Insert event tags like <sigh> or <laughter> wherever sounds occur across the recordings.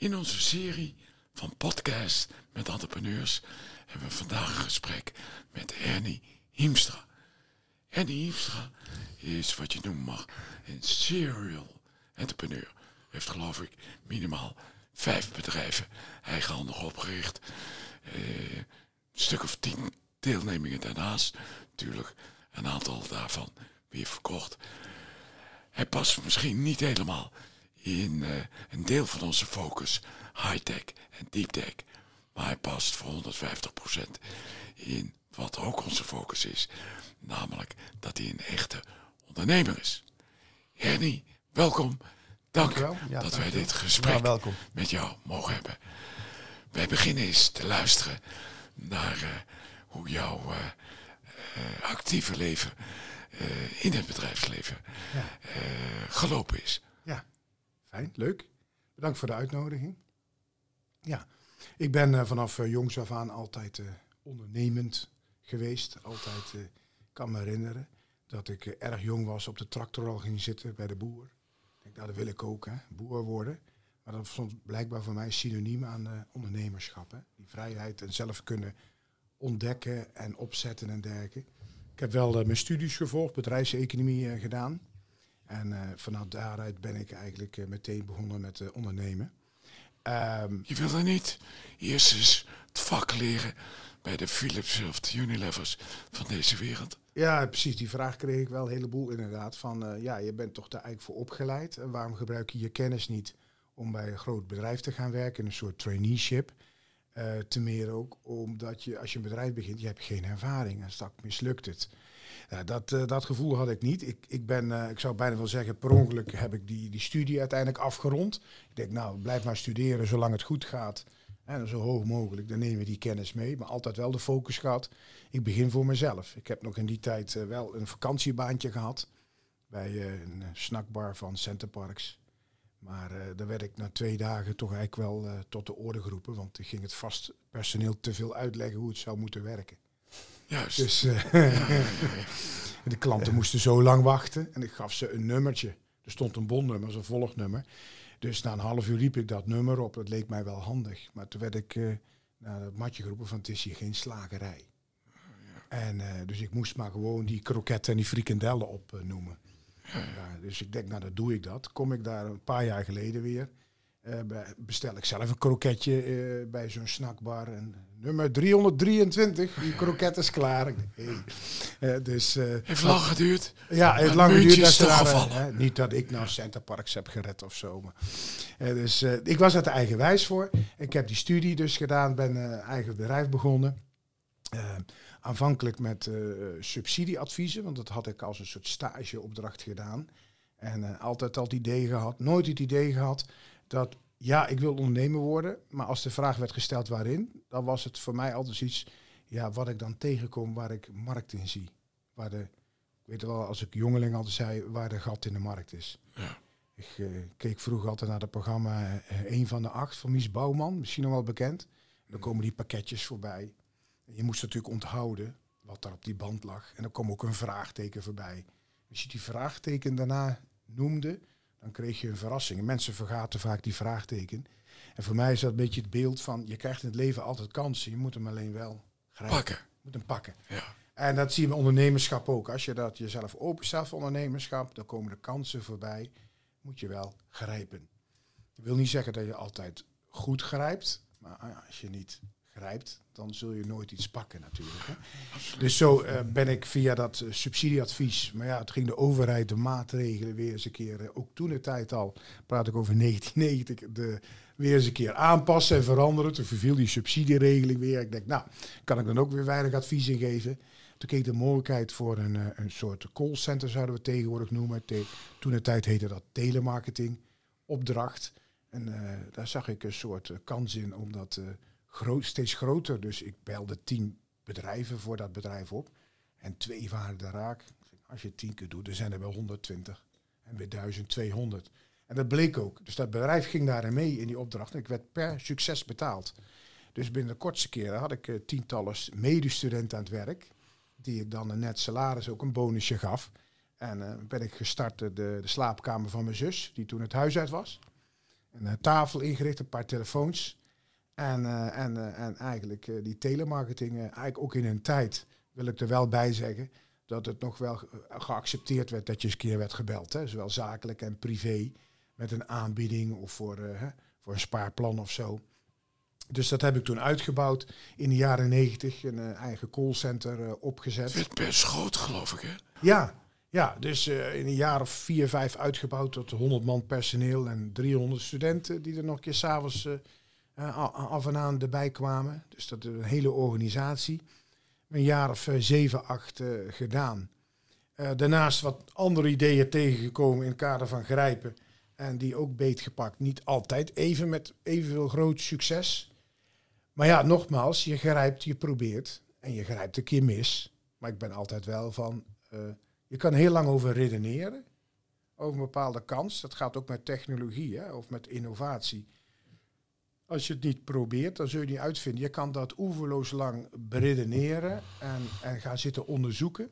In onze serie van podcasts met entrepreneurs hebben we vandaag een gesprek met Ernie Hiemstra. Ernie Hiemstra is wat je noemen mag een serial entrepreneur. Heeft geloof ik minimaal vijf bedrijven eigenhandig opgericht. Eh, een stuk of tien deelnemingen daarnaast. Natuurlijk een aantal daarvan weer verkocht. Hij past misschien niet helemaal in uh, een deel van onze focus, high-tech en deep-tech. Maar hij past voor 150% in wat ook onze focus is. Namelijk dat hij een echte ondernemer is. Ernie, welkom. Dank Ja, dat wij dit gesprek Ja, met jou mogen hebben. Wij beginnen eens te luisteren naar uh, hoe jouw uh, actieve leven in het bedrijfsleven Ja. gelopen is. Fijn, leuk. Bedankt voor de uitnodiging. Ja, ik ben eh, vanaf uh, jongs af aan altijd uh, ondernemend geweest. Altijd, ik kan me herinneren dat ik erg jong was, op de tractor al ging zitten bij de boer. Ik nou, dat wil ik ook, hè, boer worden. Maar dat stond blijkbaar voor mij synoniem aan ondernemerschap. Hè. Die vrijheid en zelf kunnen ontdekken en opzetten en dergelijke. Ik heb wel mijn studies gevolgd, bedrijfseconomie gedaan. En uh, vanaf daaruit ben ik eigenlijk uh, meteen begonnen met uh, ondernemen. Um, je wilde niet eerst eens het vak leren bij de Philips of de Unilevers van deze wereld? Ja, precies. Die vraag kreeg ik wel een heleboel inderdaad. Van ja, je bent toch daar eigenlijk voor opgeleid. En waarom gebruik je je kennis niet om bij een groot bedrijf te gaan werken, een soort traineeship? te meer ook omdat je, als je een bedrijf begint, je hebt geen ervaring en straks mislukt het. Ja, dat, uh, dat gevoel had ik niet. Ik, ik ben, uh, ik zou bijna wel zeggen, per ongeluk heb ik die, die studie uiteindelijk afgerond. Ik denk, nou, blijf maar studeren zolang het goed gaat. En zo hoog mogelijk, dan nemen we die kennis mee. Maar altijd wel de focus gehad. Ik begin voor mezelf. Ik heb nog in die tijd uh, wel een vakantiebaantje gehad. Bij een snackbar van Centerparks. Maar daar werd ik na twee dagen toch eigenlijk wel tot de orde geroepen. Want ik ging het vast personeel te veel uitleggen hoe het zou moeten werken. Juist. Dus uh, <laughs> de klanten moesten zo lang wachten en ik gaf ze een nummertje. Er stond een bonnummer, een volgnummer. Dus na een half uur liep ik dat nummer op. Dat leek mij wel handig. Maar toen werd ik uh, naar het matje geroepen van het is hier geen slagerij. En uh, dus ik moest maar gewoon die kroketten en die frikandellen opnoemen. Ja, dus ik denk, nou dat doe ik dat. Kom ik daar een paar jaar geleden weer. Uh, bestel ik zelf een kroketje uh, bij zo'n snackbar. En nummer 323, die kroket is klaar. Hey. Uh, dus, heeft lang geduurd. Ja, heeft lang geduurd. Dat niet dat ik nou Center Parks heb gered of zo. Maar, dus ik was er eigenwijs voor. Ik heb die studie dus gedaan, ben eigen bedrijf begonnen. aanvankelijk met subsidieadviezen, want dat had ik als een soort stageopdracht gedaan. En altijd al het idee gehad, nooit het idee gehad dat ja, ik wil ondernemer worden, maar als de vraag werd gesteld waarin, dan was het voor mij altijd iets, ja, wat ik dan tegenkom waar ik markt in zie. Waar de, ik weet wel, als ik jongeling altijd zei, waar de gat in de markt is. Ja. Ik uh, keek vroeger altijd naar het programma uh, Een van de Acht van Mies Bouwman, misschien nog wel bekend. En dan komen die pakketjes voorbij. En je moest natuurlijk onthouden wat daar op die band lag. En dan kwam ook een vraagteken voorbij. Als je die vraagteken daarna noemde, dan kreeg je een verrassing. En mensen vergaten vaak die vraagteken. En voor mij is dat een beetje het beeld van, je krijgt in het leven altijd kansen. Je moet hem alleen wel grijpen. Pakken. Je moet hem pakken. Ja. En dat zie je met ondernemerschap ook. Als je dat jezelf openstelt voor ondernemerschap, dan komen de kansen voorbij. Moet je wel grijpen. Ik wil niet zeggen dat je altijd goed grijpt. Maar als je niet dan zul je nooit iets pakken natuurlijk. Hè. Dus zo uh, ben ik via dat uh, subsidieadvies, maar ja, het ging de overheid de maatregelen weer eens een keer, uh, ook toen de tijd al, praat ik over <laughs> 1990, de, weer eens een keer aanpassen en veranderen. Toen verviel die subsidieregeling weer. Ik denk, nou, kan ik dan ook weer weinig advies in geven. Toen keek de mogelijkheid voor een, een soort callcenter, zouden we tegenwoordig noemen. Toen de tijd heette dat telemarketing, opdracht. En daar zag ik een soort kans in om dat steeds groter. Dus ik belde tien bedrijven voor dat bedrijf op. En twee waren de raak. Als je tien keer doet, dan zijn er wel 120. En weer 1200. En dat bleek ook. Dus dat bedrijf ging daarin mee in die opdracht. En ik werd per succes betaald. Dus binnen de kortste keren had ik uh, tientallen medestudenten aan het werk. Die ik dan een net salaris ook een bonusje gaf. En uh, ben ik gestart de, de slaapkamer van mijn zus, die toen het huis uit was. een eh, tafel ingericht, een paar telefoons. En, eh, en, eh, en eigenlijk eh, die telemarketing, eigenlijk ook in een tijd, wil ik er wel bij zeggen, dat het nog wel ge- geaccepteerd werd dat je eens een keer werd gebeld. Hè? Zowel zakelijk en privé, met een aanbieding of voor, hè, voor een spaarplan of zo. Dus dat heb ik toen uitgebouwd in de jaren negentig, een eigen callcenter opgezet. Het best groot, geloof ik, hè? Ja, ja dus in een jaar of vier, vijf uitgebouwd tot 100 man personeel en 300 studenten die er nog een keer s'avonds af en aan erbij kwamen. Dus dat is een hele organisatie. Een jaar of eh, zeven, acht eh, gedaan. Eh, daarnaast wat andere ideeën tegengekomen in het kader van grijpen. En die ook beetgepakt. Niet altijd even met evenveel groot succes. Maar ja, nogmaals, je grijpt, je probeert. En je grijpt een keer mis. Maar ik ben altijd wel van... eh, je kan heel lang over redeneren. Over een bepaalde kans. Dat gaat ook met technologie hè, of met innovatie. Als je het niet probeert, dan zul je niet uitvinden. Je kan dat oeverloos lang beredeneren en, en gaan zitten onderzoeken.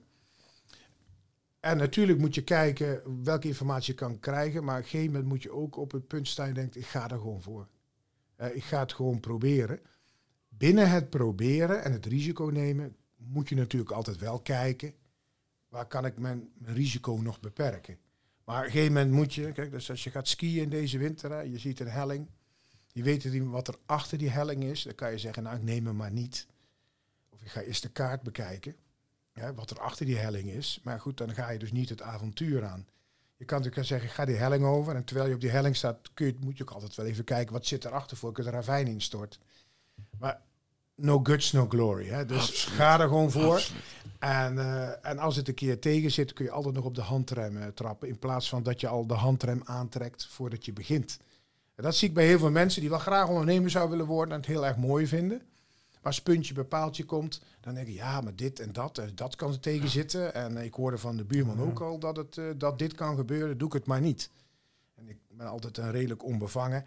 En natuurlijk moet je kijken welke informatie je kan krijgen. Maar op een gegeven moment moet je ook op het punt staan en denkt, ik ga er gewoon voor. Eh, ik ga het gewoon proberen. Binnen het proberen en het risico nemen moet je natuurlijk altijd wel kijken waar kan ik mijn, risico nog beperken. Maar op een gegeven moment moet je, kijk, dus als je gaat skiën in deze winter, je ziet een helling, je weet niet wat er achter die helling is, dan kan je zeggen, nou ik neem hem maar niet. Of ik ga eerst de kaart bekijken, wat er achter die helling is. Maar goed, dan ga je dus niet het avontuur aan. Je kan natuurlijk zeggen, ga die helling over en terwijl je op die helling staat, kun je, moet je ook altijd wel even kijken, wat zit erachter voor ik het ravijn instort. Maar no guts, no glory. Hè? Dus Absoluut. ga er gewoon voor. Absoluut. En, eh, en als het een keer tegen zit, kun je altijd nog op de handrem eh, trappen. In plaats van dat je al de handrem aantrekt voordat je begint. En dat zie ik bij heel veel mensen die wel graag ondernemer zouden willen worden en het heel erg mooi vinden. Maar als puntje bij paaltje komt, dan denk je ja, maar dit en dat en dat kan er tegen zitten. En ik hoorde van de buurman ook al dat, het, eh, dat dit kan gebeuren, doe ik het maar niet. En ik ben altijd een redelijk onbevangen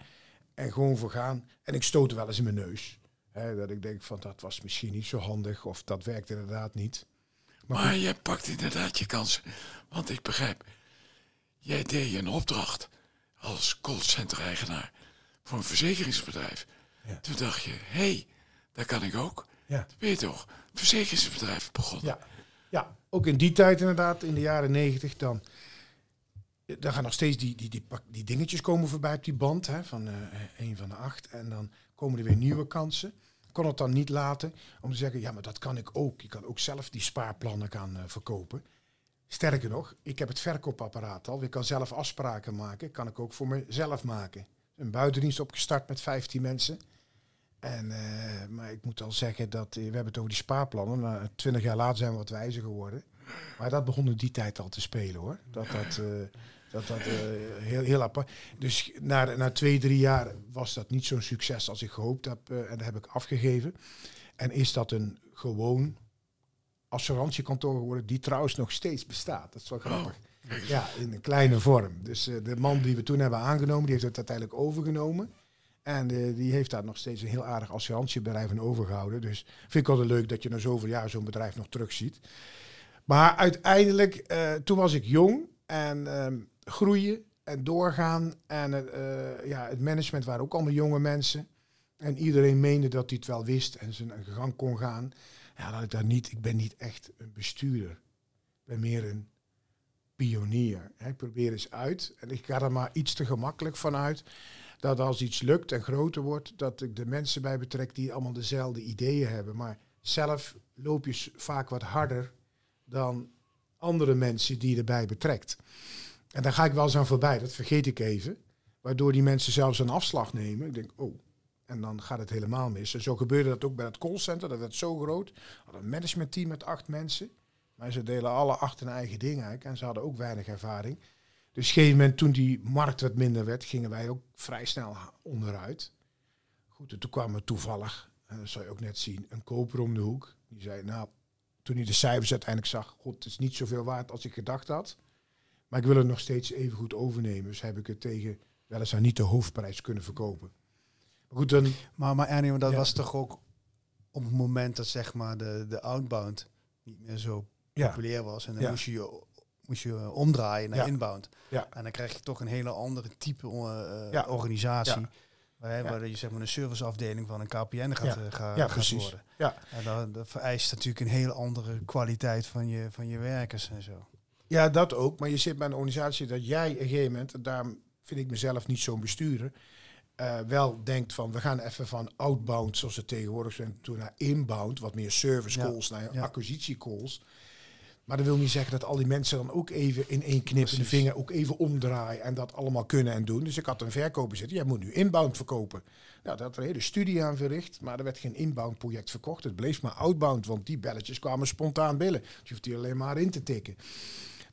en gewoon voor gaan. En ik stoot wel eens in mijn neus. Hè, dat ik denk van dat was misschien niet zo handig of dat werkt inderdaad niet. Maar Maar jij pakt inderdaad je kansen. Want ik begrijp, jij deed een opdracht als callcenter-eigenaar voor een verzekeringsbedrijf. Ja. Toen dacht je, hé, hey, dat kan ik ook. Ja. Weet je toch, verzekeringsbedrijf begonnen. Ja, ja, ook in die tijd inderdaad, in de jaren negentig, dan, dan gaan nog steeds die, die, die, pak- die dingetjes komen voorbij op die band hè, van eh een van de acht. En dan komen er weer nieuwe kansen. Ik kon het dan niet laten om te zeggen, ja, maar dat kan ik ook. Je kan ook zelf die spaarplannen gaan eh, verkopen. Sterker nog, ik heb het verkoopapparaat al. Ik kan zelf afspraken maken. Kan ik ook voor mezelf maken. Een buitendienst opgestart met 15 mensen. En, eh, maar ik moet al zeggen dat eh, we hebben het over die spaarplannen. Twintig jaar later zijn we wat wijzer geworden. Maar dat begon in die tijd al te spelen hoor. Dat dat, eh, dat, dat heel, heel apart. Dus na, na twee, drie jaar was dat niet zo'n succes als ik gehoopt heb. en dat heb ik afgegeven. En is dat een gewoon assurantiekantoor geworden, die trouwens nog steeds bestaat. Dat is wel grappig. Ja, in een kleine vorm. Dus eh, de man die we toen hebben aangenomen, die heeft het uiteindelijk overgenomen. En eh, die heeft daar nog steeds een heel aardig assurantiebedrijf aan overgehouden. Dus vind ik altijd leuk dat je na zoveel jaar zo'n bedrijf nog terugziet. Maar uiteindelijk, eh, toen was ik jong en ehm, groeien en doorgaan. En ja, het management waren ook allemaal jonge mensen. En iedereen meende dat hij het wel wist en zijn gang kon gaan. Ja, dat ik daar niet, ik ben niet echt een bestuurder. Ik ben meer een pionier. Ik probeer eens uit en ik ga er maar iets te gemakkelijk vanuit dat als iets lukt en groter wordt, dat ik de mensen bij betrek die allemaal dezelfde ideeën hebben. Maar zelf loop je vaak wat harder dan andere mensen die erbij betrekt. En daar ga ik wel eens aan voorbij, dat vergeet ik even. Waardoor die mensen zelfs een afslag nemen. Ik denk, oh, en dan gaat het helemaal mis. Zo gebeurde dat ook bij het callcenter, dat werd zo groot. Hadden een managementteam met acht mensen. Maar ze delen alle acht hun eigen ding. En ze hadden ook weinig ervaring. Dus op een gegeven moment, toen die markt wat minder werd, gingen wij ook vrij snel onderuit. Goed, en toen kwam er toevallig, en dat zou je ook net zien, een koper om de hoek. Die zei, nou, toen hij de cijfers uiteindelijk zag, god, het is niet zoveel waard als ik gedacht had. Maar ik wil het nog steeds even goed overnemen. Dus heb ik het tegen weliswaar niet de hoofdprijs kunnen verkopen. Maar goed, dan, Maar, maar dat Ja. was toch ook op het moment dat zeg maar de, de outbound niet meer zo ja, populair was. En dan Ja. moest je je moest je omdraaien naar inbound. Ja. En dan krijg je toch een hele andere type eh, eh, organisatie. Waar, je zeg maar een serviceafdeling van een KPN gaat, eh, ga- Ja, gaat precies. worden. Ja. En dat, dat vereist natuurlijk een hele andere kwaliteit van je, van je werkers en zo. Ja, dat ook. Maar je zit bij een organisatie dat jij op een gegeven moment, en daarom vind ik mezelf niet zo'n bestuurder, eh, wel denkt van we gaan even van outbound, zoals het tegenwoordig zijn, toe naar inbound, wat meer service Ja. calls, naar Ja. acquisitie calls. Maar dat wil niet zeggen dat al die mensen dan ook even in één knip de Precies. vinger ook even omdraaien en dat allemaal kunnen en doen. Dus ik had een verkoper zitten, jij moet nu inbound verkopen. Nou, daar had er een hele studie aan verricht, maar er werd geen inbound project verkocht. Het bleef maar outbound, want die belletjes kwamen spontaan binnen. Dus je hoeft die alleen maar in te tikken.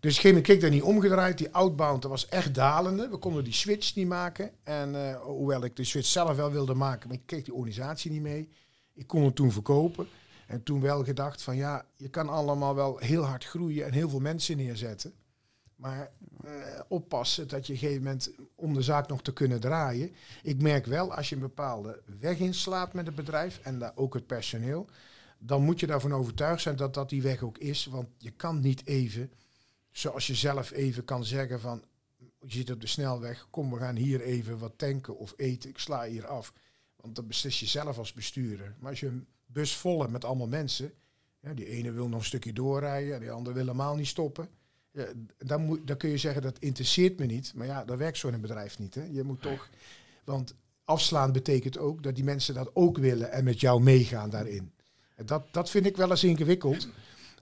Dus kreeg ik daar niet omgedraaid. Die outbound, was echt dalende. We konden die switch niet maken. En eh, hoewel ik de switch zelf wel wilde maken, maar ik kreeg die organisatie niet mee. Ik kon het toen verkopen. En toen wel gedacht van ja, je kan allemaal wel heel hard groeien en heel veel mensen neerzetten. Maar eh, oppassen dat je op een gegeven moment, om de zaak nog te kunnen draaien. Ik merk wel, als je een bepaalde weg inslaat met het bedrijf en daar ook het personeel, dan moet je daarvan overtuigd zijn dat dat die weg ook is. Want je kan niet even, zoals je zelf even kan zeggen van, je zit op de snelweg, kom we gaan hier even wat tanken of eten, ik sla hier af. Want dat beslis je zelf als bestuurder. Maar als je een bus vol hebt met allemaal mensen, ja, die ene wil nog een stukje doorrijden, die andere wil helemaal niet stoppen. Ja, dan, moet, dan kun je zeggen dat interesseert me niet. Maar ja, dat werkt zo in een bedrijf niet. Hè. Je moet toch, want afslaan betekent ook dat die mensen dat ook willen en met jou meegaan daarin. En dat, dat vind ik wel eens ingewikkeld.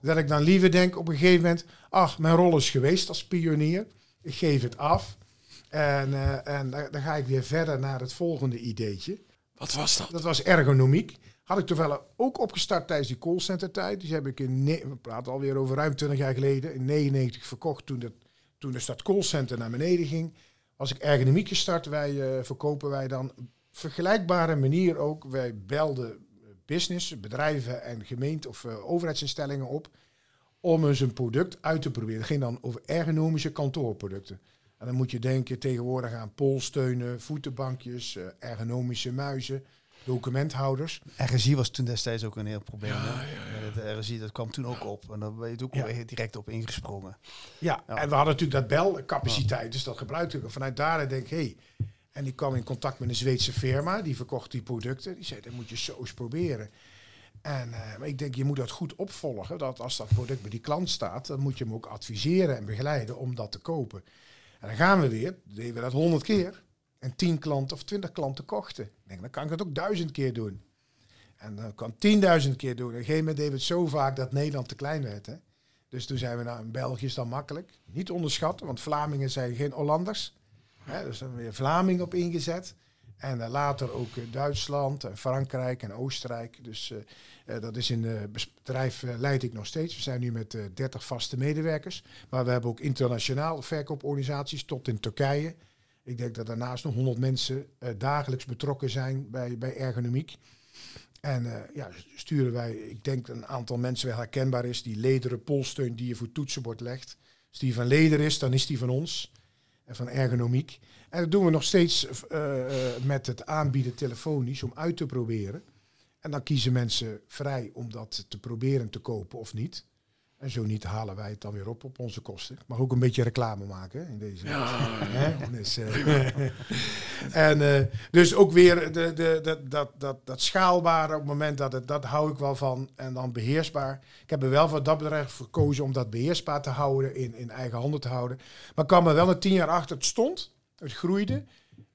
Dat ik dan liever denk op een gegeven moment, ach, mijn rol is geweest als pionier. Ik geef het af. En, eh, en dan ga ik weer verder naar het volgende ideetje. Wat was dat? Dat was ergonomiek. Had ik toevallig ook opgestart tijdens die callcenter tijd. Die heb ik in, we praten alweer over ruim 20 jaar geleden, in 99 verkocht toen, de, toen de stad callcenter naar beneden ging. Was ik ergonomiek gestart. Wij eh, verkopen wij dan vergelijkbare manier ook. Wij belden business, bedrijven en gemeente of eh, overheidsinstellingen op om eens een product uit te proberen. Het ging dan over ergonomische kantoorproducten. En dan moet je denken tegenwoordig aan polsteunen, voetenbankjes, eh, ergonomische muizen, documenthouders. RSI was toen destijds ook een heel probleem. Ja, hè? ja, ja. Ja, Dat RSI dat kwam toen ook op. En daar ben je ook Ja. weer direct op ingesprongen. Ja, Ja. en we hadden natuurlijk dat belcapaciteit, dus dat gebruikte ik. En Vanuit daar denk ik, hé. Hey. En ik kwam in contact met een Zweedse firma, die verkocht die producten. Die zei, dat moet je zo eens proberen. En maar ik denk, je moet dat goed opvolgen. Dat als dat product bij die klant staat, dan moet je hem ook adviseren en begeleiden om dat te kopen. En dan gaan we weer, deden we dat honderd keer. En tien klanten of twintig klanten kochten. Denk, dan kan ik het ook duizend keer doen. En dan kan tienduizend keer doen. Op een gegeven moment deden we het zo vaak dat Nederland te klein werd. Hè? Dus toen zijn we naar in België is dan makkelijk. Niet onderschatten, want Vlamingen zijn geen Hollanders. Hè, dus dan weer Vlamingen op ingezet. En eh, later ook eh, Duitsland, en Frankrijk en Oostenrijk. Dus eh, dat is in het bedrijf leid ik nog steeds. We zijn nu met eh 30 vaste medewerkers. Maar we hebben ook internationaal verkooporganisaties tot in Turkije. Ik denk dat daarnaast nog 100 mensen dagelijks betrokken zijn bij, bij ergonomiek. En ja, sturen wij, ik denk een aantal mensen wel herkenbaar is, die lederen polsteun die je voor het toetsenbord legt. Als die van leder is, dan is die van ons. En van ergonomiek. En dat doen we nog steeds eh, eh, met het aanbieden telefonisch om uit te proberen. En dan kiezen mensen vrij om dat te proberen te kopen of niet. En zo niet halen wij het dan weer op op onze kosten. Maar ook een beetje reclame maken hè, in deze. <laughs> Hè? Dus, <laughs> en eh, dus ook weer de, de, de, dat, dat, dat schaalbare op het moment dat het, dat hou ik wel van. En dan beheersbaar. Ik heb er wel voor dat bedrijf verkozen om dat beheersbaar te houden, in, in eigen handen te houden. Maar ik kwam er wel na tien jaar achter, het stond, het groeide.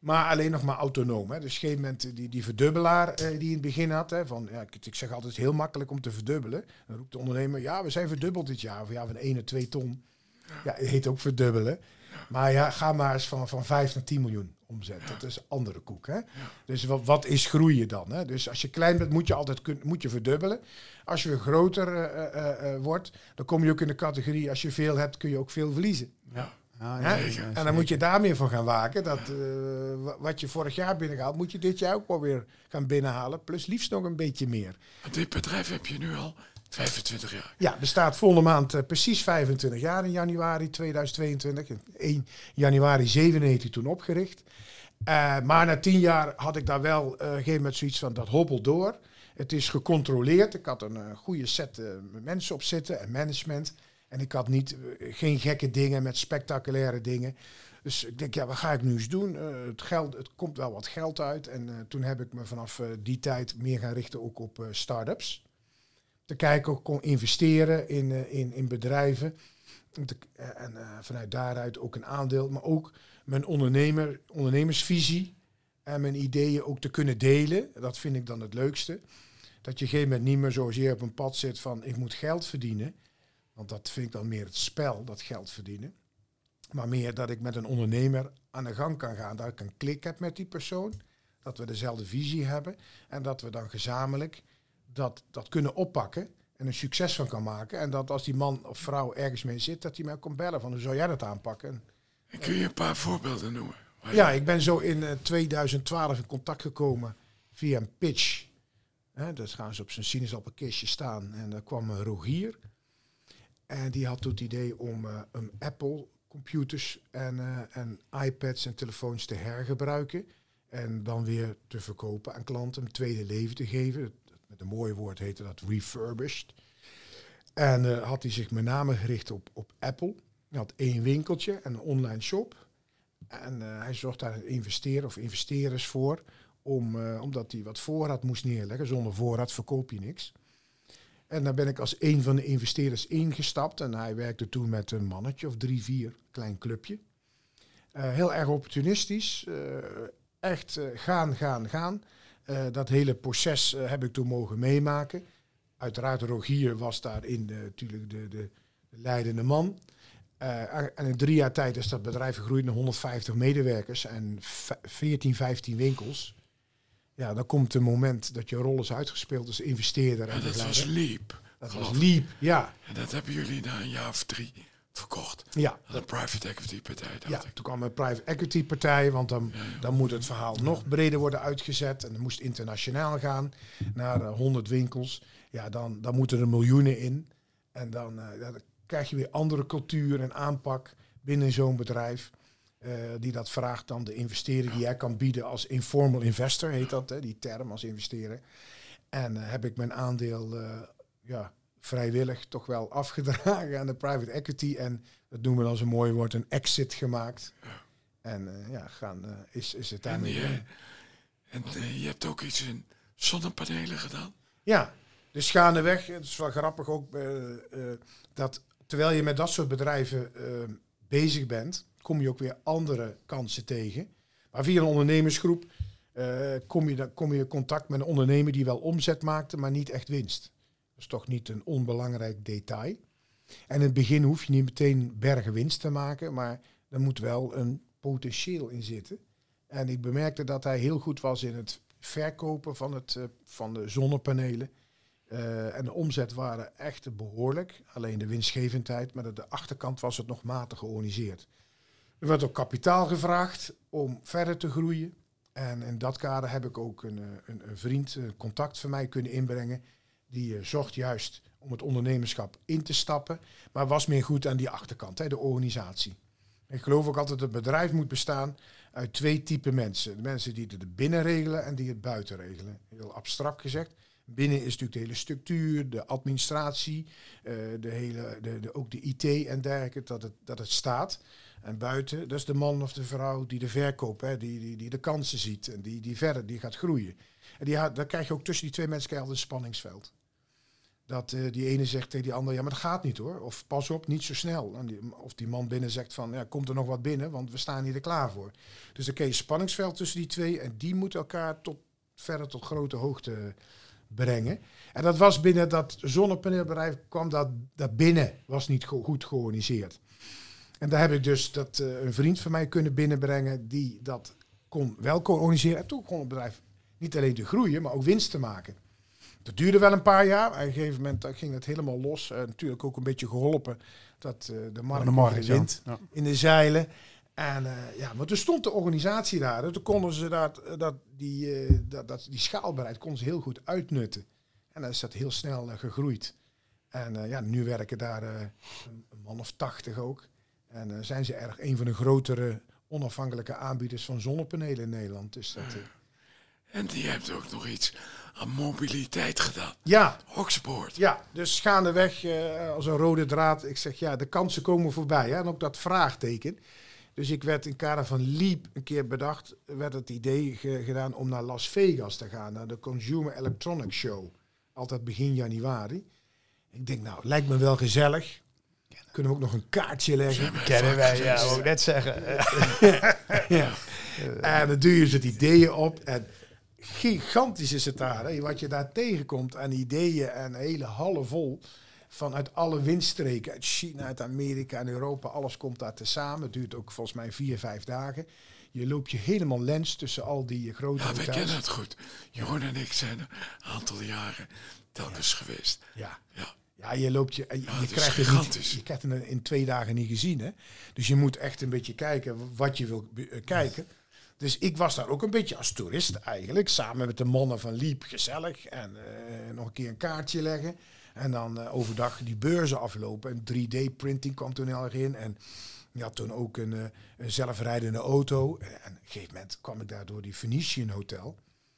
Maar alleen nog maar autonoom. Hè. Dus op een gegeven moment die, die verdubbelaar eh, die in het begin had. Hè, van, ja, ik, ik zeg altijd, heel makkelijk om te verdubbelen. Dan roept de ondernemer, ja, we zijn verdubbeld dit jaar. Of ja, van 1 naar 2 ton. Ja, het heet ook verdubbelen. Maar ja, ga maar eens van, van 5 naar 10 miljoen omzet. Dat is andere koek. Hè? Dus wat, wat is groeien dan? Hè? Dus als je klein bent, moet je altijd kun, moet je verdubbelen. Als je groter eh, eh, eh, wordt, dan kom je ook in de categorie... als je veel hebt, kun je ook veel verliezen. Ja. Ja, Hè? ja, ja, en dan moet je daar meer van gaan waken. Dat, eh, wa- wat je vorig jaar binnengehaald, moet je dit jaar ook wel weer gaan binnenhalen. Plus liefst nog een beetje meer. Want dit bedrijf heb je nu al 25 jaar. Ja, bestaat volgende maand eh, precies 25 jaar in januari 2022. In 1 januari 97 toen opgericht. Eh, maar na 10 jaar had ik daar wel eh, op een gegeven moment zoiets van dat hobbelt door. Het is gecontroleerd. Ik had een goede set eh, mensen op zitten en management. En ik had niet, eh, geen gekke dingen met spectaculaire dingen. Dus ik denk, ja, wat ga ik nu eens doen? Eh, het, geld, het komt wel wat geld uit. En eh, toen heb ik me vanaf die tijd meer gaan richten ook op start-ups. Te kijken, ook kon investeren in, in, in bedrijven. En, vanuit daaruit ook een aandeel, maar ook mijn ondernemer, ondernemersvisie en mijn ideeën ook te kunnen delen. Dat vind ik dan het leukste. Dat je op een moment niet meer zozeer op een pad zit van ik moet geld verdienen. Want dat vind ik dan meer het spel, dat geld verdienen. Maar meer dat ik met een ondernemer aan de gang kan gaan. Dat ik een klik heb met die persoon. Dat we dezelfde visie hebben. En dat we dan gezamenlijk dat, dat kunnen oppakken. En een succes van kan maken. En dat als die man of vrouw ergens mee zit, dat hij mij komt bellen van hoe zou jij dat aanpakken? En kun je een paar voorbeelden noemen? Ja, ik ben zo in eh, 2012 in contact gekomen via een pitch. Hè, dus gaan ze op zijn sinaasappelkistje staan. En daar kwam een Rogier. En die had het idee om eh, een Apple computers en, eh, en iPads en telefoons te hergebruiken. En dan weer te verkopen aan klanten, een tweede leven te geven. Met een mooi woord heette dat refurbished. En eh, had hij zich met name gericht op, op Apple. Hij had één winkeltje en een online shop. En hij zocht daar een investeerder of investeerders voor. Om, omdat hij wat voorraad moest neerleggen. Zonder voorraad verkoop je niks. En daar ben ik als een van de investeerders ingestapt. En hij werkte toen met een mannetje of drie, vier, klein clubje. Eh, heel erg opportunistisch. eh, echt eh, gaan, gaan, gaan. Dat hele proces heb ik toen mogen meemaken. Uiteraard, Rogier was daarin de, natuurlijk de, de, de leidende man. En in drie jaar tijd is dat bedrijf gegroeid naar 150 medewerkers en v- 14, 15 winkels. Ja, dan komt het moment dat je rol is uitgespeeld als investeerder en Ja, dat was. Leap. Dat was. Leap, ja. En dat hebben jullie na een jaar of drie verkocht. Ja, Aan een private equity partij, ja, ik. toen kwam een private equity partij, want dan, Ja, ja. dan moet het verhaal nog breder worden uitgezet. En dan moest internationaal gaan naar eh, 100 winkels. Ja, dan, dan moeten er miljoenen in. En dan, eh, dan krijg je weer andere cultuur en aanpak binnen zo'n bedrijf. Eh, die dat vraagt dan de investering die jij kan bieden als informal investor, heet dat, hè, die term als investeren. En eh, heb ik mijn aandeel eh, ja, vrijwillig toch wel afgedragen aan de private equity. En dat noemen we dan zo'n mooi woord, een exit gemaakt. En ja, gaan, is, is het En, daarmee. en eh, je hebt ook iets in zonnepanelen gedaan. Ja, dus gaandeweg, het is wel grappig ook, dat terwijl je met dat soort bedrijven bezig bent, kom je ook weer andere kansen tegen. Maar via een ondernemersgroep eh, kom, je, kom je in contact met een ondernemer die wel omzet maakte, maar niet echt winst. Dat is toch niet een onbelangrijk detail. En in het begin hoef je niet meteen bergen winst te maken, maar er moet wel een potentieel in zitten. En ik bemerkte dat hij heel goed was in het verkopen van, het, eh, van de zonnepanelen. Eh, en de omzet waren echt behoorlijk. Alleen de winstgevendheid, maar aan de achterkant was het nog matig georganiseerd. Er werd ook kapitaal gevraagd om verder te groeien. En in dat kader heb ik ook een, eh, een, vriend, een contact van mij kunnen inbrengen. Die eh, zocht juist om het ondernemerschap in te stappen. Maar was meer goed aan die achterkant, hè, de organisatie. Ik geloof ook altijd dat het bedrijf moet bestaan uit twee typen mensen. De mensen die het binnen regelen en die het buiten regelen. Heel abstract gezegd. Binnen is natuurlijk de hele structuur, de administratie, eh, de hele, de, de, ook de IT en dergelijke, dat het, dat het staat. En buiten, dat is de man of de vrouw die de verkoop, hè, die, die, die de kansen ziet en die, die verder, die gaat groeien. En die, dan krijg je ook tussen die twee mensen een spanningsveld. Dat eh, die ene zegt tegen die andere, ja, maar dat gaat niet hoor. Of pas op, niet zo snel. En of die man binnen zegt van, ja, komt er nog wat binnen, want we staan hier er klaar voor. Dus dan krijg je spanningsveld tussen die twee en die moeten elkaar tot, verder tot grote hoogte brengen. En dat was binnen dat zonnepaneelbedrijf, kwam dat, dat binnen, was niet go- goed georganiseerd. En daar heb ik dus dat, eh, een vriend van mij kunnen binnenbrengen die dat kon wel kon organiseren. En toen kon het bedrijf niet alleen te groeien, maar ook winst te maken. Dat duurde wel een paar jaar. Op een gegeven moment ging het helemaal los. Natuurlijk ook een beetje geholpen dat eh, de markt, de markt, wind Ja. in de zeilen. En eh, ja, maar toen stond de organisatie daar. En toen konden ze dat, dat, die, dat, dat, die schaalbaarheid konden ze heel goed uitnutten. En dan is dat heel snel gegroeid. En ja, nu werken daar een, een man of tachtig ook. En eh, zijn ze erg een van de grotere onafhankelijke aanbieders van zonnepanelen in Nederland. Dus dat, eh, En die hebt ook nog iets aan mobiliteit gedaan. Ja, Oxboord. Ja, dus gaandeweg uh, als een rode draad. Ik zeg ja, de kansen komen voorbij. Hè? En ook dat vraagteken. Dus ik werd in kader van Leap een keer bedacht, werd het idee ge gedaan om naar Las Vegas te gaan, naar de Consumer Electronics Show. Altijd begin januari. Ik denk, nou, lijkt me wel gezellig. Kunnen we ook nog een kaartje leggen? Kennen wij, ja, ook net zeggen. <laughs> ja. En dan duw je ze het ideeën op. En gigantisch is het daar. Hè? Wat je daar tegenkomt aan ideeën en hele hallen vol. Vanuit alle windstreken, uit China, uit Amerika en Europa, alles komt daar tezamen. Het duurt ook volgens mij vier, vijf dagen. Je loopt je helemaal lens tussen al die grote Ja, we kennen het goed. Jeroen en ik zijn er een aantal jaren telkens geweest. Ja. Ja. Ja, je loopt je, je, is krijgt het niet, je krijgt het in twee dagen niet gezien, hè? Dus je moet echt een beetje kijken wat je wil eh, kijken. Dus ik was daar ook een beetje als toerist eigenlijk, samen met de mannen van Liep, gezellig en eh, nog een keer een kaartje leggen en dan eh, overdag die beurzen aflopen en 3D-printing kwam toen heel erg in en je had toen ook een, een zelfrijdende auto en op een gegeven moment kwam ik daar door die Venetian Hotel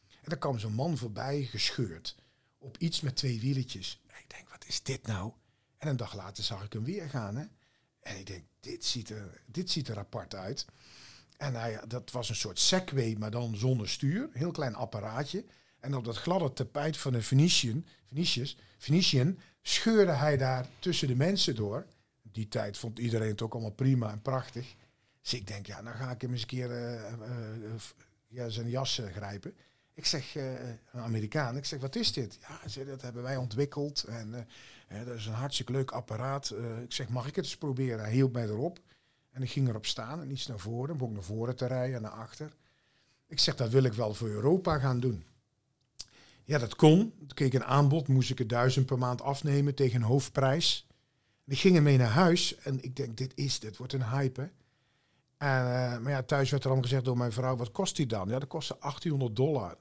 en daar kwam zo'n man voorbij gescheurd op iets met twee wieletjes. En ik denk, wat is dit nou? En een dag later zag ik hem weer gaan. Hè? En ik denk, dit ziet er, dit ziet er apart uit. En hij, dat was een soort Segway, maar dan zonder stuur. Heel klein apparaatje. En op dat gladde tapijt van een Venetian, Venetius, Venetian scheurde hij daar tussen de mensen door. Die tijd vond iedereen het ook allemaal prima en prachtig. Dus ik denk, ja, dan ga ik hem eens een keer eh, eh, eh, ja, zijn jas grijpen. Ik zeg, eh, een Amerikaan, ik zeg, wat is dit? Ja, dat hebben wij ontwikkeld. En eh, dat is een hartstikke leuk apparaat. Eh, ik zeg, mag ik het eens proberen? Hij hield mij erop. En ik ging erop staan en iets naar voren. Begon naar voren te rijden en naar achter. Ik zeg, dat wil ik wel voor Europa gaan doen. Ja, dat kon. Toen keek een aanbod, moest ik er duizend per maand afnemen tegen een hoofdprijs. En ik ging ermee naar huis en ik denk, dit is, dit wordt een hype. En, maar ja, thuis werd er allemaal gezegd door mijn vrouw, wat kost die dan? Ja, dat kostte 1800 dollar.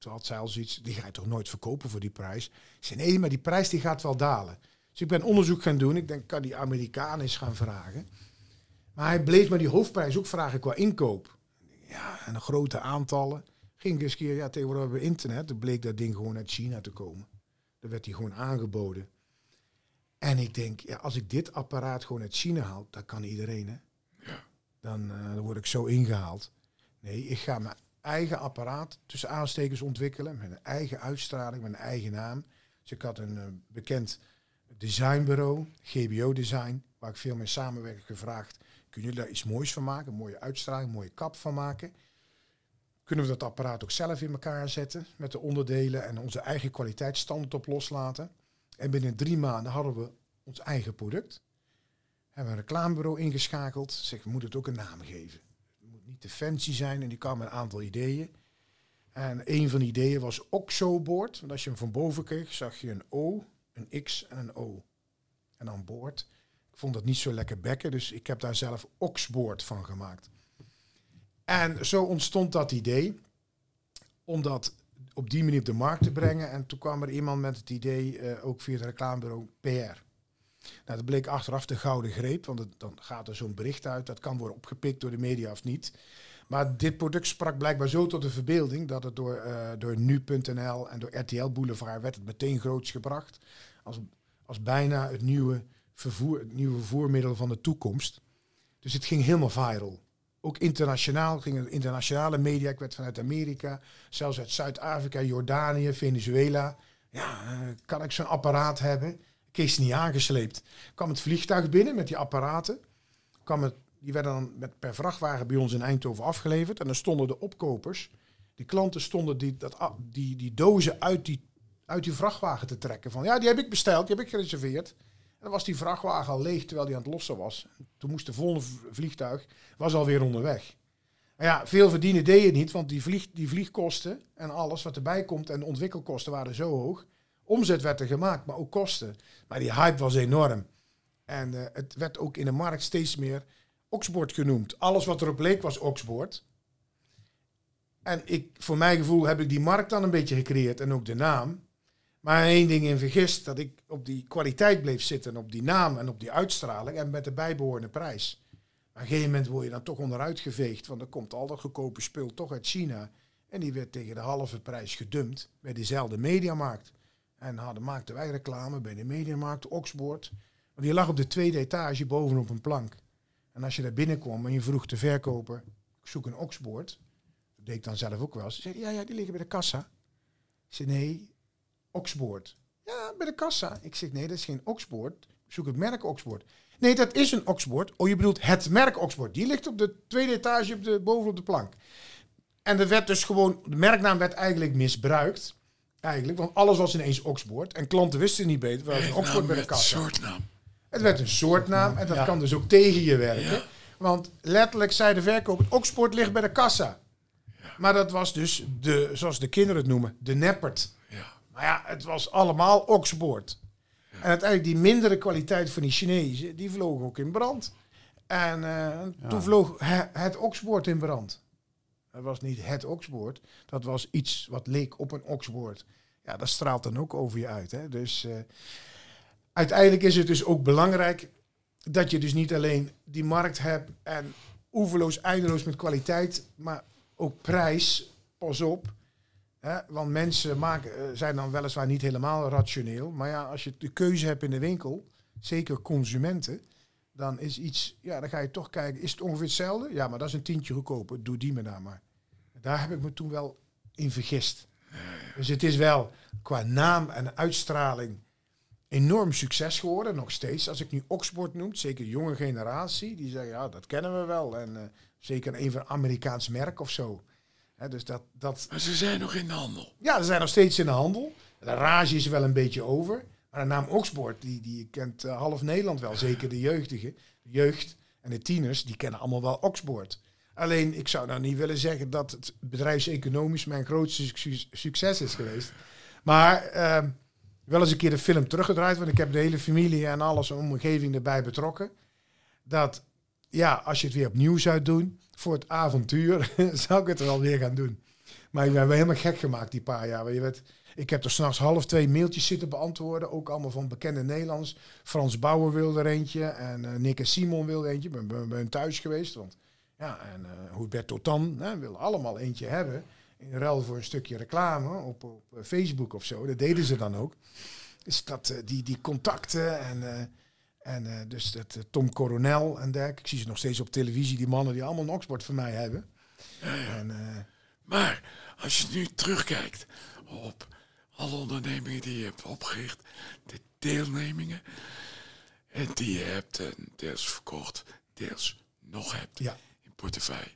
Toen had zij al zoiets, die ga je toch nooit verkopen voor die prijs? Ik zei, nee, maar die prijs die gaat wel dalen. Dus ik ben onderzoek gaan doen. Ik denk, kan die Amerikaan eens gaan vragen? Maar hij bleef maar die hoofdprijs ook vragen qua inkoop. Ja, en een grote aantallen. Ging ik eens een keer, ja, tegenwoordig hebben we internet. Dan bleek dat ding gewoon uit China te komen. Dan werd die gewoon aangeboden. En ik denk, ja, als ik dit apparaat gewoon uit China haal, dan kan iedereen, hè? Ja. Dan, eh, dan word ik zo ingehaald. Nee, ik ga mijn eigen apparaat tussen aanstekers ontwikkelen. Met een eigen uitstraling, met een eigen naam. Dus ik had een eh, bekend designbureau, GBO Design, waar ik veel mee samenwerk, gevraagd. Kunnen jullie daar iets moois van maken? Een mooie uitstraling, een mooie kap van maken? Kunnen we dat apparaat ook zelf in elkaar zetten met de onderdelen en onze eigen kwaliteitsstandaard op loslaten? En binnen drie maanden hadden we ons eigen product. Hebben we een reclamebureau ingeschakeld. Zeg, we moeten het ook een naam geven. Fancy zijn en die kwam met een aantal ideeën. En een van die ideeën was Oxo-boord. Want als je hem van boven kreeg, zag je een O, een X en een O. En dan boord. Ik vond dat niet zo lekker bekken, dus ik heb daar zelf Oxboard van gemaakt. En zo ontstond dat idee om dat op die manier op de markt te brengen. En toen kwam er iemand met het idee, eh, ook via het reclamebureau, PR. Nou, dat bleek achteraf de gouden greep, want dan gaat er zo'n bericht uit. Dat kan worden opgepikt door de media of niet. Maar dit product sprak blijkbaar zo tot de verbeelding dat het door, eh, door nu.nl en door RTL Boulevard werd het meteen groots gebracht. Als, als bijna het nieuwe, vervoer, het nieuwe vervoermiddel van de toekomst. Dus het ging helemaal viral. Ook internationaal gingen internationale media. Ik werd vanuit Amerika, zelfs uit Zuid-Afrika, Jordanië, Venezuela. Ja, eh, kan ik zo'n apparaat hebben? Kees niet aangesleept. Kwam het vliegtuig binnen met die apparaten. Kwam het, die werden dan met, per vrachtwagen bij ons in Eindhoven afgeleverd. En dan stonden de opkopers, die klanten stonden die, dat, die, die dozen uit die, uit die vrachtwagen te trekken. Van ja, die heb ik besteld, die heb ik gereserveerd. En dan was die vrachtwagen al leeg terwijl die aan het lossen was. Toen moest de volgende vliegtuig, was alweer onderweg. Ja, veel verdienen deed je niet, want die, vlieg, die vliegkosten en alles wat erbij komt en de ontwikkelkosten waren zo hoog. Omzet werd er gemaakt, maar ook kosten. Maar die hype was enorm. En eh, het werd ook in de markt steeds meer Oxboord genoemd. Alles wat erop leek was Oxboord. En ik, voor mijn gevoel heb ik die markt dan een beetje gecreëerd en ook de naam. Maar één ding in vergist, dat ik op die kwaliteit bleef zitten, op die naam en op die uitstraling en met de bijbehorende prijs. Maar op een gegeven moment word je dan toch onderuit geveegd, want er komt al dat goedkope spul toch uit China. En die werd tegen de halve prijs gedumpt bij diezelfde mediamarkt. En hadden, maakten wij reclame bij de mediamarkt, Oxboord. Want die lag op de tweede etage bovenop een plank. En als je daar binnenkwam en je vroeg de verkoper, ik zoek een Oxboord. Dat deed ik dan zelf ook wel eens. Zei ja, ja, die liggen bij de kassa. Ik zei, nee, Oxboord. Ja, bij de kassa. Ik zeg, nee, dat is geen Oxboord. Ik zoek het merk Oxboord. Nee, dat is een Oxboord. Oh, je bedoelt het merk Oxboord. Die ligt op de tweede etage op de, bovenop de plank. En er werd dus gewoon, de merknaam werd eigenlijk misbruikt. Eigenlijk, want alles was ineens Oxboord. En klanten wisten niet beter. Het was een Oxboord bij de Een kassa. soortnaam. Het werd een soortnaam en dat Ja. kan dus ook tegen je werken. Ja. Want letterlijk zei de verkoper, Oxboord ligt bij de kassa. Maar dat was dus, de, zoals de kinderen het noemen, de neppert. Ja. Maar ja, het was allemaal Oxboord. En uiteindelijk die mindere kwaliteit van die Chinezen, die vlogen ook in brand. En eh, toen vloog he- het Oxboord in brand. Dat was niet het Oxboord, dat was iets wat leek op een Oxboord. Ja, dat straalt dan ook over je uit. Hè? Dus eh, uiteindelijk is het dus ook belangrijk dat je dus niet alleen die markt hebt en oeverloos, eindeloos met kwaliteit, maar ook prijs. Pas op. Hè? Want mensen maken, eh, zijn dan weliswaar niet helemaal rationeel. Maar ja, als je de keuze hebt in de winkel, zeker consumenten, dan is iets, ja, dan ga je toch kijken, is het ongeveer hetzelfde? Ja, maar dat is een tientje goedkoper, doe die me daar maar. Daar heb ik me toen wel in vergist. Dus het is wel qua naam en uitstraling enorm succes geworden, nog steeds. Als ik nu Oxford noem, zeker de jonge generatie, die zeggen, ja, dat kennen we wel. En eh, zeker een van Amerikaans merk of zo. Dus dat, dat, Maar ze zijn nog in de handel. ja, ze zijn nog steeds in de handel. De rage is wel een beetje over. Maar de naam Oxford, die, die kent eh, half Nederland wel. Zeker de jeugdige, de jeugd en de tieners, die kennen allemaal wel Oxford. Alleen, ik zou nou niet willen zeggen dat het bedrijfseconomisch mijn grootste succes- is geweest. Maar ehm, wel eens een keer de film teruggedraaid, want ik heb de hele familie en alles, omgeving erbij betrokken. Dat, ja, als je het weer opnieuw zou doen, voor het avontuur, <laughs> zou ik het wel weer gaan doen. Maar ik ben helemaal gek gemaakt die paar jaar. Je weet, ik heb er s'nachts half twee mailtjes zitten beantwoorden. Ook allemaal van bekende Nederlands. Frans Bauer wilde er eentje. En eh, Nick en Simon wilde eentje. Ik ben ben thuis geweest. Want ja, en uh, Hubert Totan hè, wil allemaal eentje hebben. In ruil voor een stukje reclame op, op eh, Facebook of zo. Dat deden ze dan ook. Dus dat, eh, die, die contacten en... eh, en eh, dus dat eh, Tom Coronel en dergelijke. Ik zie ze nog steeds op televisie, die mannen die allemaal een Oxford van mij hebben. En, eh, Maar als je nu terugkijkt op alle ondernemingen die je hebt opgericht, de deelnemingen, en die je hebt en deels verkocht, deels nog hebt Ja. in portefeuille.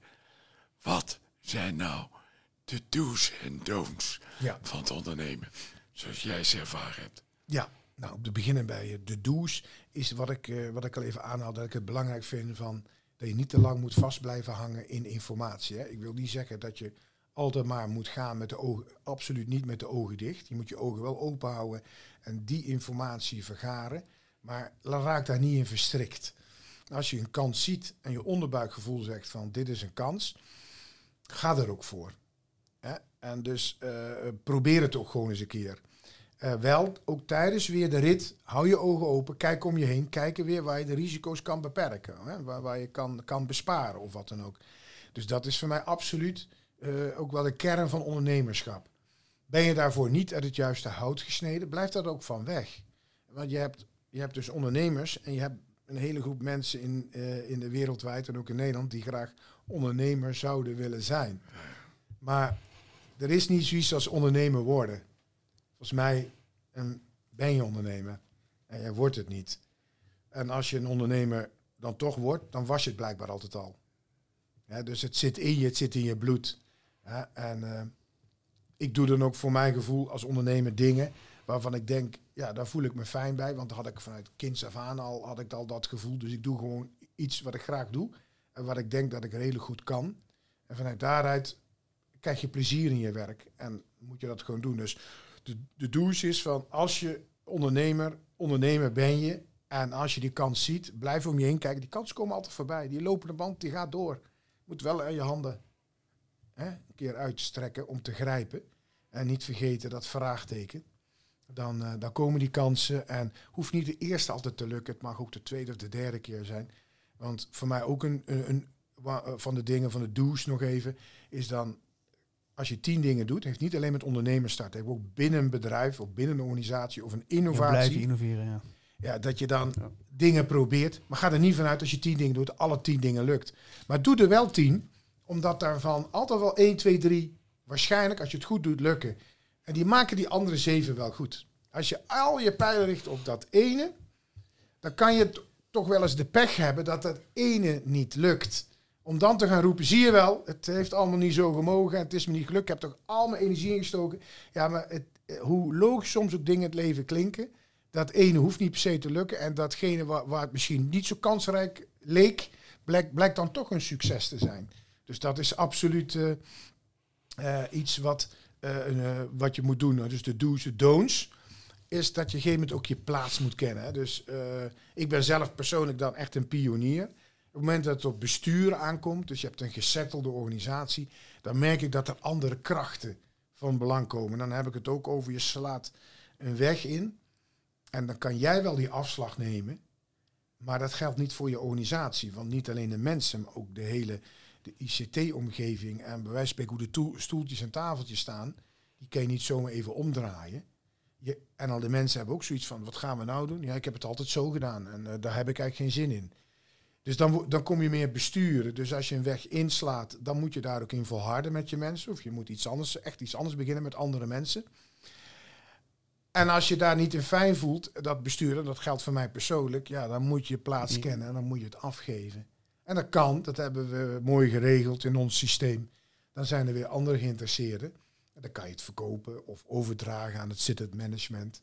Wat zijn nou de do's en don'ts Ja. van het ondernemen, zoals jij ze ervaren hebt? Ja, nou, om te beginnen bij eh, de do's is wat ik, eh, wat ik al even aanhaal, dat ik het belangrijk vind van dat je niet te lang moet vast blijven hangen in informatie. Hè. Ik wil niet zeggen dat je altijd maar moet gaan met de ogen, absoluut niet met de ogen dicht. Je moet je ogen wel open houden en die informatie vergaren, maar raak daar niet in verstrikt. Als je een kans ziet en je onderbuikgevoel zegt van dit is een kans, ga er ook voor. Hè? En dus eh, probeer het ook gewoon eens een keer. Eh, wel, ook tijdens weer de rit, hou je ogen open, kijk om je heen, kijken weer waar je de risico's kan beperken, hè? Waar, waar je kan, kan besparen of wat dan ook. Dus dat is voor mij absoluut eh, ook wel de kern van ondernemerschap. Ben je daarvoor niet uit het juiste hout gesneden, blijf dat ook van weg. Want je hebt, je hebt dus ondernemers en je hebt een hele groep mensen in, eh, in de wereldwijd en ook in Nederland die graag ondernemer zouden willen zijn. Maar er is niet zoiets als ondernemer worden. Volgens mij ben je ondernemer en je wordt het niet. En als je een ondernemer dan toch wordt, dan was je het blijkbaar altijd al. Dus het zit in je, het zit in je bloed. En uh, ik doe dan ook voor mijn gevoel als ondernemer dingen waarvan ik denk, ja, daar voel ik me fijn bij. Want had ik vanuit kinds af aan al, had ik al dat gevoel. Dus ik doe gewoon iets wat ik graag doe. En wat ik denk dat ik redelijk goed kan. En vanuit daaruit krijg je plezier in je werk. En moet je dat gewoon doen. Dus de, de douche is van als je ondernemer, ondernemer ben je. En als je die kans ziet, blijf om je heen kijken. Die kansen komen altijd voorbij. Die lopende band, die gaat door. Moet wel aan je handen hè, een keer uitstrekken om te grijpen. En niet vergeten dat vraagteken. Dan, uh, dan komen die kansen. En hoeft niet de eerste altijd te lukken. Het mag ook de tweede of de derde keer zijn. Want voor mij ook een, een, een van de dingen van de douche nog even, is dan als je tien dingen doet, heeft niet alleen met ondernemers start, heeft ook binnen een bedrijf of binnen een organisatie of een Ja, blijven innovatie. innoveren, ja. Ja, dat je dan Ja. dingen probeert. Maar ga er niet vanuit als je tien dingen doet, alle tien dingen lukt. Maar doe er wel tien, omdat daarvan altijd wel 1, 2, 3 waarschijnlijk, als je het goed doet, lukken. En die maken die andere zeven wel goed. Als je al je pijlen richt op dat ene, dan kan je toch wel eens de pech hebben dat dat ene niet lukt. Om dan te gaan roepen, zie je wel, het heeft allemaal niet zo gemogen, het is me niet gelukt, ik heb toch al mijn energie ingestoken. Ja, maar het, eh, hoe logisch soms ook dingen in het leven klinken, dat ene hoeft niet per se te lukken. En datgene waar, het misschien niet zo kansrijk leek, blijkt dan toch een succes te zijn. Dus dat is absoluut eh, eh, iets wat, eh, wat je moet doen. Dus de do's, de don'ts. Is dat je op een gegeven moment ook je plaats moet kennen. Dus ik ben zelf persoonlijk dan echt een pionier. Op het moment dat het op bestuur aankomt, dus je hebt een gesettelde organisatie, dan merk ik dat er andere krachten van belang komen. Dan heb ik het ook over je slaat een weg in. En dan kan jij wel die afslag nemen. Maar dat geldt niet voor je organisatie. Want niet alleen de mensen, maar ook de hele de ICT-omgeving. En bij wijze van spreken hoe de toe- stoeltjes en tafeltjes staan. Die kan je niet zomaar even omdraaien. Je, en al de mensen hebben ook zoiets van, wat gaan we nou doen? Ja, ik heb het altijd zo gedaan. En eh, daar heb ik eigenlijk geen zin in. Dus dan, dan kom je meer besturen. Dus als je een weg inslaat, dan moet je daar ook in volharden met je mensen. Of je moet iets anders, echt iets anders beginnen met andere mensen. En als je daar niet in fijn voelt, dat besturen, dat geldt voor mij persoonlijk, ja, dan moet je plaats kennen en dan moet je het afgeven. En dat kan, dat hebben we mooi geregeld in ons systeem. Dan zijn er weer andere geïnteresseerden. En dan kan je het verkopen of overdragen aan het sit management.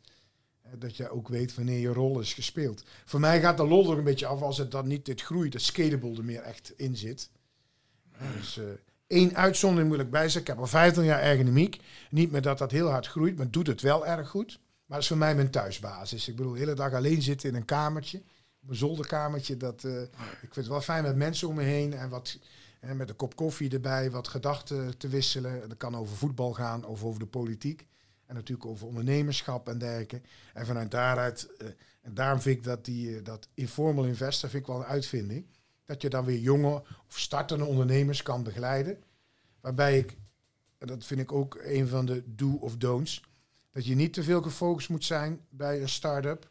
Dat je ook weet wanneer je rol is gespeeld. Voor mij gaat de lol er een beetje af als het dan niet dit groeit, dat scalable er meer echt in zit. Dus eh, één uitzondering moet ik bij zeggen. Ik heb al 15 jaar ergonomiek. Niet meer dat dat heel hard groeit, maar doet het wel erg goed. Maar dat is voor mij mijn thuisbasis. Ik bedoel, de hele dag alleen zitten in een kamertje. Mijn zolderkamertje. Dat, eh, ik vind het wel fijn met mensen om me heen. En wat, eh, met een kop koffie erbij. Wat gedachten te wisselen. Dat kan over voetbal gaan. Of over de politiek. En natuurlijk over ondernemerschap en dergelijke. En vanuit daaruit... eh, en daarom vind ik dat, die, eh, dat informal investor vind ik wel een uitvinding. Dat je dan weer jonge of startende ondernemers kan begeleiden. Waarbij ik, en dat vind ik ook een van de do of don'ts, dat je niet te veel gefocust moet zijn bij een start-up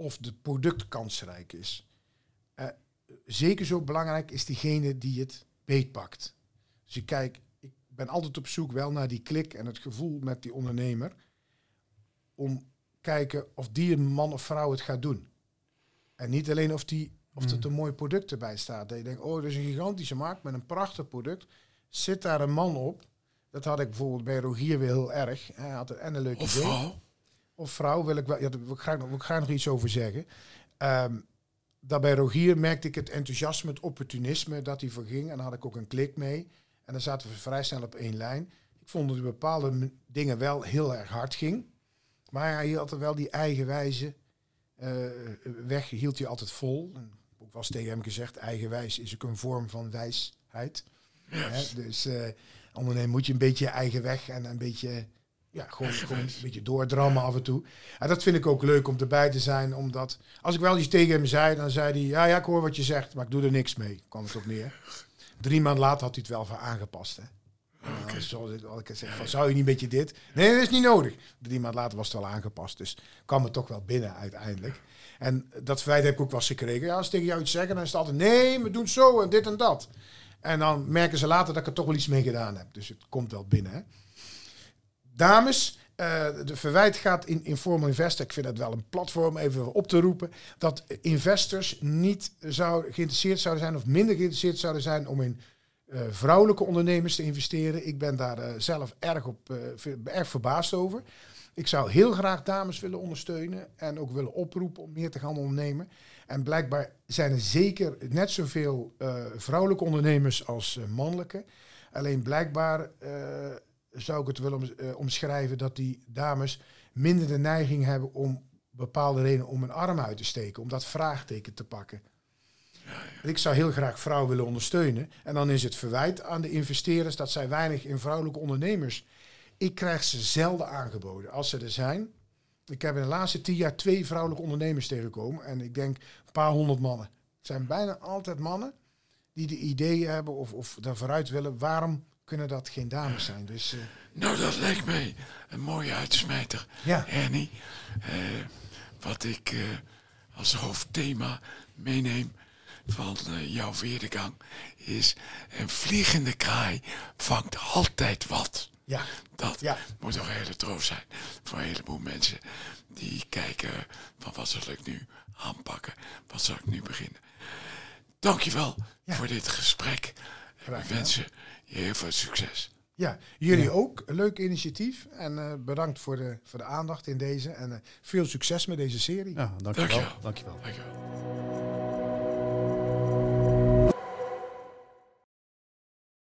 of het product kansrijk is. Eh, zeker zo belangrijk is diegene die het beetpakt. Dus ik kijk, ik ben altijd op zoek wel naar die klik en het gevoel met die ondernemer om kijken of die een man of vrouw het gaat doen. En niet alleen of, die, of Mm. het een mooi product erbij staat. Dat je denkt, oh, dat is een gigantische markt met een prachtig product. Zit daar een man op? Dat had ik bijvoorbeeld bij Rogier weer heel erg. Hij had en een leuk Of idee. vrouw. Of vrouw, wil ik, wel, ja, daar wil ik, graag, nog- wil ik graag nog iets over zeggen. Ehm dat bij Rogier merkte ik het enthousiasme, het opportunisme dat hij voor ging. En daar had ik ook een klik mee. En dan zaten we vrij snel op één lijn. Ik vond dat hij bepaalde dingen wel heel erg hard ging. Maar hij had er wel die eigenwijze eh weg, hield hij altijd vol. En ook was tegen hem gezegd, eigenwijs is ook een vorm van wijsheid. Hè? Dus eh ondernemen moet je een beetje je eigen weg en een beetje, ja, gewoon, <laughs> gewoon een beetje doordrammen af en toe. En dat vind ik ook leuk om erbij te zijn, omdat als ik wel iets tegen hem zei, dan zei hij, ja, ja, ik hoor wat je zegt, maar ik doe er niks mee, kwam het op neer. <laughs> Drie maanden later had hij het wel voor aangepast. Hè. Nou, zoals ik, zeg, van, zou je niet een beetje dit? Nee, dat is niet nodig. Drie maanden later was het wel aangepast, dus kwam het toch wel binnen uiteindelijk. En dat verwijt heb ik ook wel eens gekregen. Ja, als ze tegen jou iets zeggen, dan is het altijd, nee, we doen zo en dit en dat. En dan merken ze later dat ik er toch wel iets mee gedaan heb. Dus het komt wel binnen. Hè. Dames, eh, de verwijt gaat in Informal Investor. Ik vind het wel een platform even op te roepen. Dat investors niet zou, geïnteresseerd zouden zijn of minder geïnteresseerd zouden zijn om in eh, vrouwelijke ondernemers te investeren. Ik ben daar eh, zelf erg, op, erg verbaasd over. Ik zou heel graag dames willen ondersteunen en ook willen oproepen om meer te gaan ondernemen. En blijkbaar zijn er zeker net zoveel vrouwelijke ondernemers als mannelijke. Alleen blijkbaar zou ik het willen eh, omschrijven dat die dames minder de neiging hebben om bepaalde redenen om een arm uit te steken, om dat vraagteken te pakken. Ik zou heel graag vrouwen willen ondersteunen. En dan is het verwijt aan de investeerders dat zij weinig in vrouwelijke ondernemers. Ik krijg ze zelden aangeboden. Als ze er zijn. Ik heb in de laatste tien jaar twee vrouwelijke ondernemers tegengekomen. En ik denk een paar honderd mannen. Het zijn bijna altijd mannen die de ideeën hebben of, of daar vooruit willen. Waarom kunnen dat geen dames zijn. Dus eh, Nou, dat lijkt mij een mooie uitsmijter. ja, Ernie, eh, wat ik eh, als hoofdthema meeneem van jouw weerdegang is... een vliegende kraai vangt altijd wat. ja, Dat Ja. moet toch een hele troost zijn voor een heleboel mensen die kijken van wat zal ik nu aanpakken, wat zal ik nu beginnen. Dankjewel Ja. voor dit gesprek. We wensen je heel veel succes. ja. Jullie ook, leuk initiatief. En eh, bedankt voor de, voor de aandacht in deze. En eh, veel succes met deze serie. Ja, dankjewel. Dankjewel. dankjewel. Dankjewel.